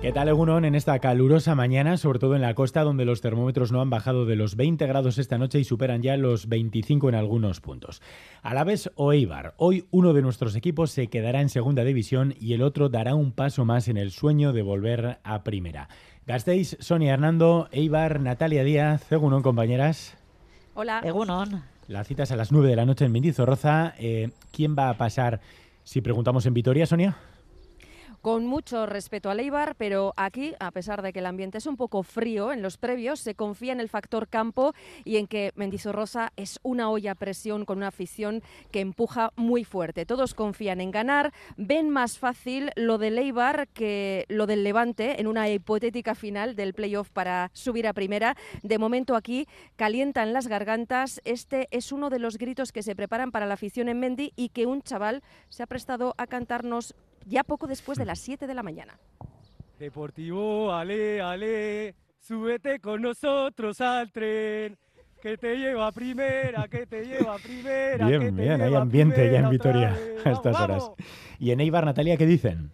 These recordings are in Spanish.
¿Qué tal, Egunon? En esta calurosa mañana, sobre todo en la costa, donde los termómetros no han bajado de los 20 grados esta noche y superan ya los 25 en algunos puntos. Alaves o Eibar. Hoy uno de nuestros equipos se quedará en segunda división y el otro dará un paso más en el sueño de volver a primera. Gasteiz, Sonia Hernando, Eibar, Natalia Díaz. Egunon, compañeras. Hola. Egunon. La cita es a las 9 de la noche en Mendizorroza. Eh, ¿Quién va a pasar si preguntamos en Vitoria, Sonia? Con mucho respeto al Eibar, pero aquí, a pesar de que el ambiente es un poco frío en los previos, se confía en el factor campo y en que Mendizorrosa es una olla a presión con una afición que empuja muy fuerte. Todos confían en ganar, ven más fácil lo del Eibar que lo del Levante en una hipotética final del playoff para subir a primera. De momento aquí calientan las gargantas. Este es uno de los gritos que se preparan para la afición en Mendi y que un chaval se ha prestado a cantarnos ya poco después de las 7 de la mañana. Deportivo, ale, ale, súbete con nosotros al tren. Que te lleva a primera, que te lleva a primera. Bien, que te bien, hay lleva ambiente ya en Vitoria a estas ¡Vamos, horas. vamos! Y en Eibar, Natalia, ¿qué dicen?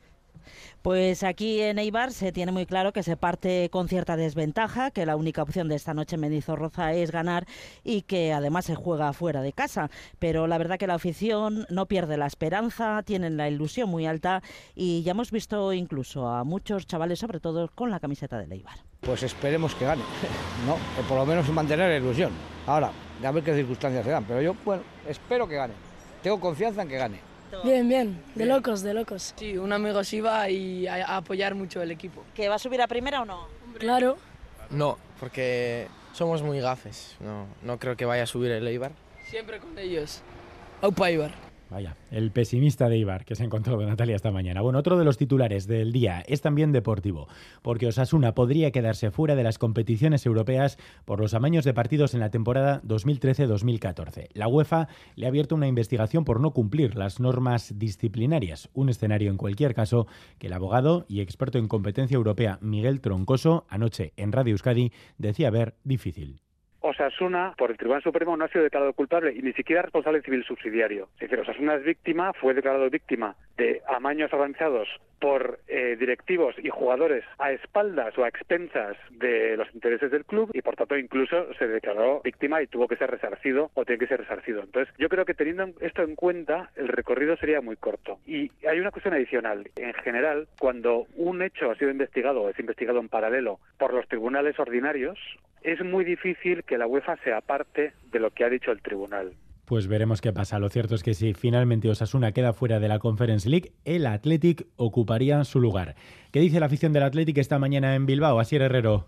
Pues aquí en Eibar se tiene muy claro que se parte con cierta desventaja, que la única opción de esta noche en Mendizorroza es ganar y que además se juega fuera de casa. Pero la verdad que la afición no pierde la esperanza, tienen la ilusión muy alta y ya hemos visto incluso a muchos chavales, sobre todo con la camiseta del Eibar. Pues esperemos que gane, ¿no? Por lo menos mantener la ilusión. Ahora, a ver qué circunstancias se dan, pero yo, bueno, espero que gane. Tengo confianza en que gane. Bien, bien, de locos, de locos. Sí, un amigo se iba y a, a apoyar mucho el equipo. ¿Que va a subir a primera o no? Claro, No, porque somos muy gafes. No, no creo que vaya a subir el Eibar. Siempre con ellos. Aupa Ibar. Vaya, el pesimista de Eibar que se ha encontrado Natalia esta mañana. Bueno, otro de los titulares del día es también deportivo, porque Osasuna podría quedarse fuera de las competiciones europeas por los amaños de partidos en la temporada 2013-2014. La UEFA le ha abierto una investigación por no cumplir las normas disciplinarias, un escenario en cualquier caso que el abogado y experto en competencia europea Miguel Troncoso anoche en Radio Euskadi decía ver difícil. Osasuna, por el Tribunal Supremo, no ha sido declarado culpable y ni siquiera responsable civil subsidiario. Es decir, Osasuna es víctima, fue declarado víctima de amaños organizados por eh, directivos y jugadores a espaldas o a expensas de los intereses del club y, por tanto, incluso se declaró víctima y tuvo que ser resarcido o tiene que ser resarcido. Entonces, yo creo que teniendo esto en cuenta, el recorrido sería muy corto. Y hay una cuestión adicional. En general, cuando un hecho ha sido investigado o es investigado en paralelo por los tribunales ordinarios, es muy difícil que la UEFA se aparte de lo que ha dicho el tribunal. Pues veremos qué pasa. Lo cierto es que si finalmente Osasuna queda fuera de la Conference League, el Athletic ocuparía su lugar. ¿Qué dice la afición del Athletic esta mañana en Bilbao? Asier Herrero.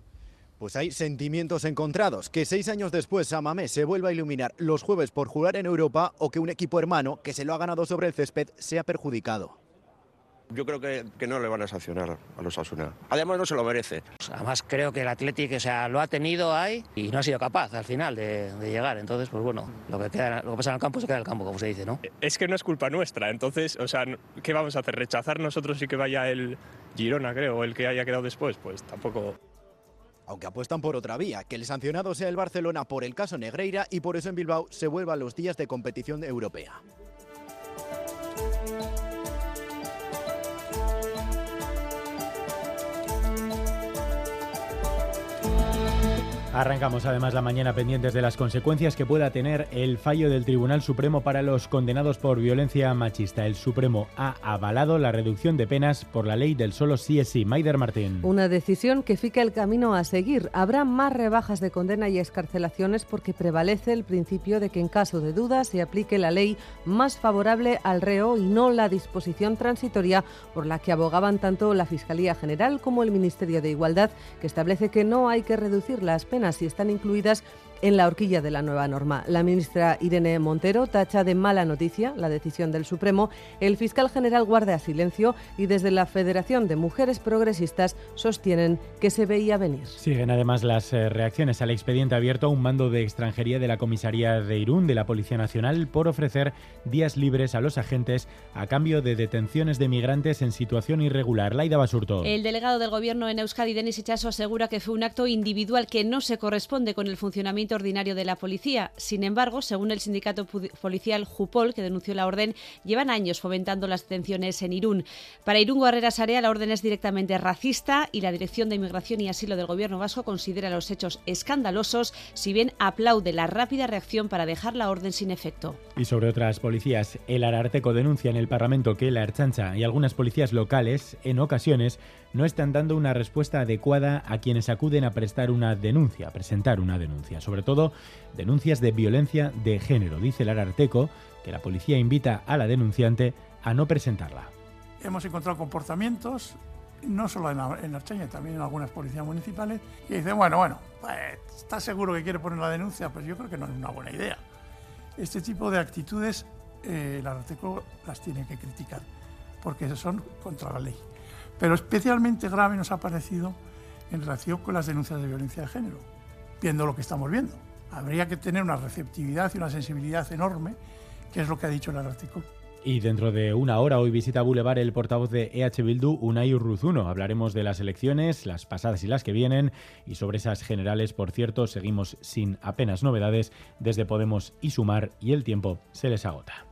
Pues hay sentimientos encontrados. Que seis años después Samamé se vuelva a iluminar los jueves por jugar en Europa o que un equipo hermano que se lo ha ganado sobre el césped sea perjudicado. Yo creo que, que no le van a sancionar a los Asuna. Además no se lo merece. Además creo que el Athletic o sea, lo ha tenido ahí y no ha sido capaz al final de, de, llegar. Entonces, pues bueno, lo que, queda, lo que pasa en el campo se queda en el campo, como se dice, ¿no? Es que no es culpa nuestra. Entonces, o sea, ¿qué vamos a hacer? ¿Rechazar nosotros y que vaya el Girona, creo, o el que haya quedado después? Pues tampoco... Aunque apuestan por otra vía, que el sancionado sea el Barcelona por el caso Negreira y por eso en Bilbao se vuelvan los días de competición europea. Arrancamos además la mañana pendientes de las consecuencias que pueda tener el fallo del Tribunal Supremo para los condenados por violencia machista. El Supremo ha avalado la reducción de penas por la ley del solo sí es sí. Maider Martín. Una decisión que fica el camino a seguir. Habrá más rebajas de condena y escarcelaciones porque prevalece el principio de que en caso de duda se aplique la ley más favorable al reo y no la disposición transitoria por la que abogaban tanto la Fiscalía General como el Ministerio de Igualdad, que establece que no hay que reducir las penas si están incluidas en la horquilla de la nueva norma. La ministra Irene Montero tacha de mala noticia la decisión del Supremo. El fiscal general guarda silencio y desde la Federación de Mujeres Progresistas sostienen que se veía venir. Siguen además las eh, reacciones al expediente abierto a un mando de extranjería de la comisaría de Irún de la Policía Nacional por ofrecer días libres a los agentes a cambio de detenciones de migrantes en situación irregular. Laida Basurto. El delegado del Gobierno en Euskadi, Denis Ichaso, asegura que fue un acto individual que no se corresponde con el funcionamiento ordinario de la policía. Sin embargo, según el sindicato policial Jupol, que denunció la orden, llevan años fomentando las detenciones en Irún. Para Irún Guerrera Sarea, la orden es directamente racista y la Dirección de Inmigración y Asilo del Gobierno vasco considera los hechos escandalosos, si bien aplaude la rápida reacción para dejar la orden sin efecto. Y sobre otras policías, el Ararteco denuncia en el Parlamento que la Archancha y algunas policías locales, en ocasiones, no están dando una respuesta adecuada a quienes acuden a prestar una denuncia, a presentar una denuncia. Sobre todo, denuncias de violencia de género. Dice el Ararteco que la policía invita a la denunciante a no presentarla. Hemos encontrado comportamientos, no solo en, en Archaña, también en algunas policías municipales, que dicen, bueno, bueno, pues, ¿está seguro que quiere poner la denuncia? Pues yo creo que no es una buena idea. Este tipo de actitudes eh, el Ararteco las tiene que criticar, porque son contra la ley. Pero especialmente grave nos ha parecido en relación con las denuncias de violencia de género, viendo lo que estamos viendo. Habría que tener una receptividad y una sensibilidad enorme, que es lo que ha dicho el artículo. Y dentro de una hora hoy visita Boulevard el portavoz de EH Bildu, Unai Urruzuno. Hablaremos de las elecciones, las pasadas y las que vienen, y sobre esas generales, por cierto, seguimos sin apenas novedades desde Podemos y Sumar, y el tiempo se les agota.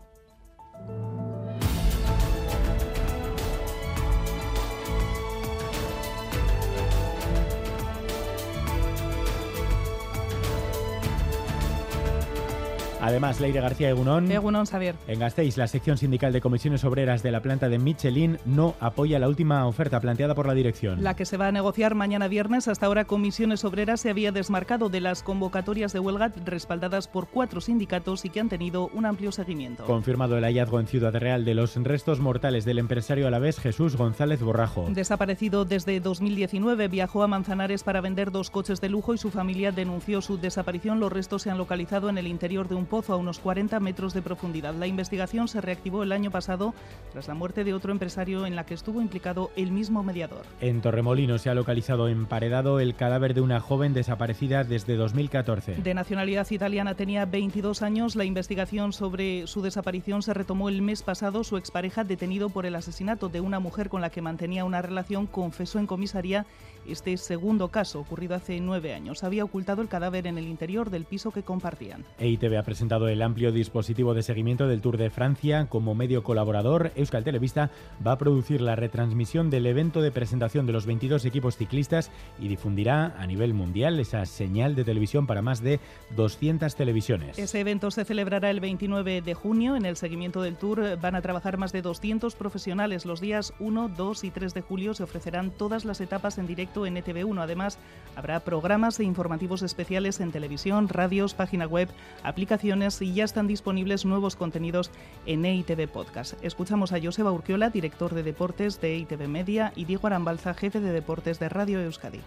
Además, Leire García Egunón. Egunón, Xavier. En Gasteiz, la sección sindical de comisiones obreras de la planta de Michelin no apoya la última oferta planteada por la dirección. La que se va a negociar mañana viernes. Hasta ahora, comisiones obreras se había desmarcado de las convocatorias de huelga respaldadas por cuatro sindicatos y que han tenido un amplio seguimiento. Confirmado el hallazgo en Ciudad Real de los restos mortales del empresario a la vez Jesús González Borrajo. Desaparecido desde 2019, viajó a Manzanares para vender dos coches de lujo y su familia denunció su desaparición. Los restos se han localizado en el interior de un pozo a unos 40 metros de profundidad. La investigación se reactivó el año pasado tras la muerte de otro empresario en la que estuvo implicado el mismo mediador. En Torremolino se ha localizado emparedado el cadáver de una joven desaparecida desde 2014. De nacionalidad italiana tenía 22 años. La investigación sobre su desaparición se retomó el mes pasado. Su expareja, detenido por el asesinato de una mujer con la que mantenía una relación, confesó en comisaría este segundo caso, ocurrido hace nueve años. Había ocultado el cadáver en el interior del piso que compartían. EITV ha presentado el amplio dispositivo de seguimiento del Tour de Francia. Como medio colaborador, Euskal Televista va a producir la retransmisión del evento de presentación de los 22 equipos ciclistas y difundirá a nivel mundial esa señal de televisión para más de 200 televisiones. Ese evento se celebrará el 29 de junio. En el seguimiento del Tour van a trabajar más de 200 profesionales. Los días 1, 2 y 3 de julio se ofrecerán todas las etapas en directo en ETV1. Además, habrá programas e informativos especiales en televisión, radios, página web, aplicaciones y ya están disponibles nuevos contenidos en EITV Podcast. Escuchamos a Joseba Urquiola, director de deportes de EITV Media, y Diego Arambalza, jefe de deportes de Radio Euskadi.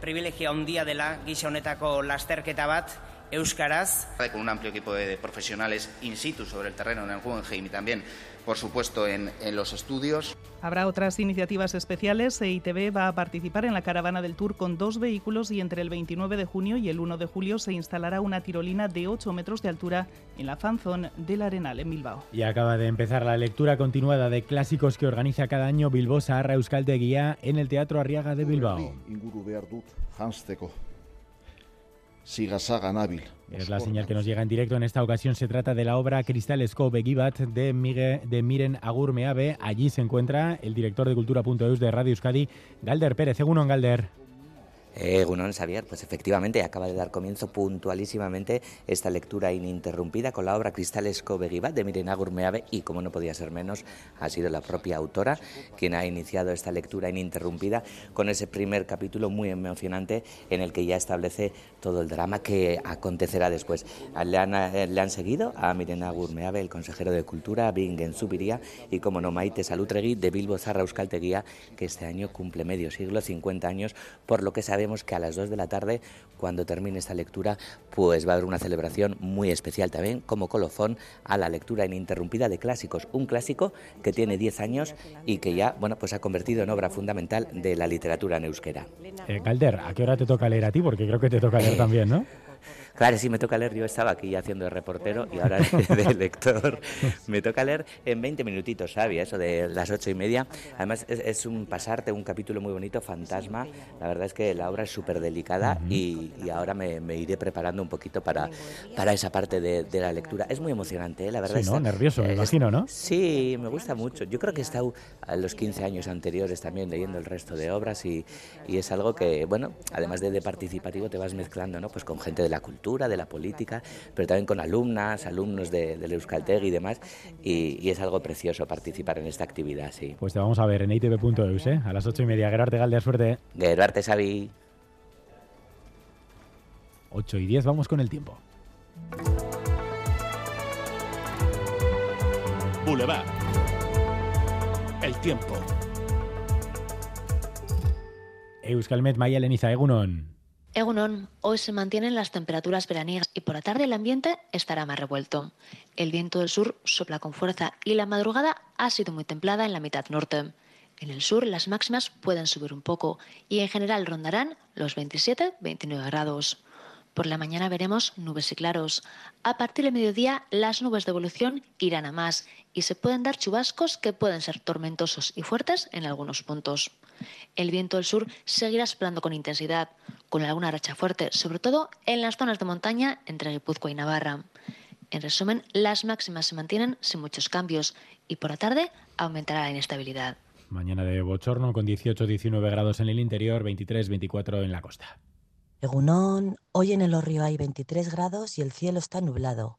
Privilegia un día dela gisa honetako lasterketa bat euskaraz. Con un amplio equipo de profesionales in situ sobre el terreno en el Guggenheim y también por supuesto, en, en, los estudios. Habrá otras iniciativas especiales. EITV va a participar en la caravana del Tour con dos vehículos y entre el 29 de junio y el 1 de julio se instalará una tirolina de 8 metros de altura en la fanzón del Arenal, en Bilbao. Y acaba de empezar la lectura continuada de clásicos que organiza cada año Bilbao Saharra Euskalteguía en el Teatro Arriaga de Bilbao. Sigasaga Nabil. Es la señal que nos llega en directo. En esta ocasión se trata de la obra Cristal Scope Gibat de, Miguel, de Miren Agurmeave. Allí se encuentra el director de Cultura.eus de Radio Euskadi, Galder Pérez. Según Galder. Eh, Gunón Xavier, pues efectivamente acaba de dar comienzo puntualísimamente esta lectura ininterrumpida con la obra Cristal Escobegiva de Mirena Gurmeave y como no podía ser menos, ha sido la propia autora quien ha iniciado esta lectura ininterrumpida con ese primer capítulo muy emocionante en el que ya establece todo el drama que acontecerá después. Le han, eh, le han seguido a Mirena Gurmeave, el consejero de Cultura, Bingen Subiría y como no Maite Salutregui de Bilbo Zarra Euskalteguía, que este año cumple medio siglo, 50 años, por lo que sabe sabemos que a las 2 de la tarde, cuando termine esta lectura, pues va a haber una celebración muy especial también como colofón a la lectura ininterrumpida de clásicos. Un clásico que tiene 10 años y que ya, bueno, pues ha convertido en obra fundamental de la literatura en euskera. Eh, Calder, ¿a qué hora te toca leer a ti? Porque creo que te toca leer también, ¿no? Claro, sí, me toca leer. Yo estaba aquí haciendo de reportero y ahora de, de lector. Me toca leer en 20 minutitos, ¿sabes? Eso de las ocho y media. Además, es, es un pasarte, un capítulo muy bonito, fantasma. La verdad es que la obra es súper delicada y, y ahora me, me iré preparando un poquito para, para esa parte de, de la lectura. Es muy emocionante, ¿eh? la verdad. Sí, ¿no? está- Nervioso, me imagino, ¿no? Sí, me gusta mucho. Yo creo que he estado a los 15 años anteriores también leyendo el resto de obras y, y es algo que, bueno, además de, de participativo, te vas mezclando, ¿no? Pues con gente de la cultura, de la política, pero también con alumnas, alumnos de, del Euskalteg y demás. Y, y es algo precioso participar en esta actividad, sí. Pues te vamos a ver en itv.eus, ¿eh? A las ocho y media. Gerarte Galde, suerte. Gerarte, Xavi. 8 y 10, vamos con el tiempo. Boulevard. El tiempo. Euskalmet Maya Leniza Egunon. Egunon, hoy se mantienen las temperaturas veraniegas y por la tarde el ambiente estará más revuelto. El viento del sur sopla con fuerza y la madrugada ha sido muy templada en la mitad norte. En el sur las máximas pueden subir un poco y en general rondarán los 27-29 grados. Por la mañana veremos nubes y claros. A partir del mediodía las nubes de evolución irán a más y se pueden dar chubascos que pueden ser tormentosos y fuertes en algunos puntos. El viento del sur seguirá soplando con intensidad, con alguna racha fuerte, sobre todo en las zonas de montaña entre Guipúzcoa y Navarra. En resumen, las máximas se mantienen sin muchos cambios y por la tarde aumentará la inestabilidad. Mañana de bochorno con 18-19 grados en el interior, 23-24 en la costa. Egunón, hoy en el Orrio hay 23 grados y el cielo está nublado.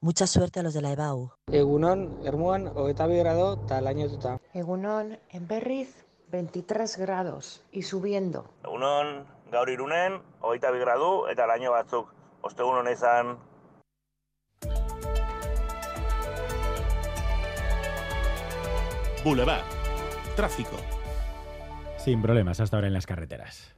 Mucha suerte a los de la EBAU. Egunon, Ermuan, hogeita bi grado, eta lainotuta. Egunon, en Berriz, 23 grados y subiendo. Egunon, gaur irunen, hogeita bi gradu eta laino batzuk. Ostegun honetan Boulevard. Tráfico. Sin problemas hasta ahora en las carreteras.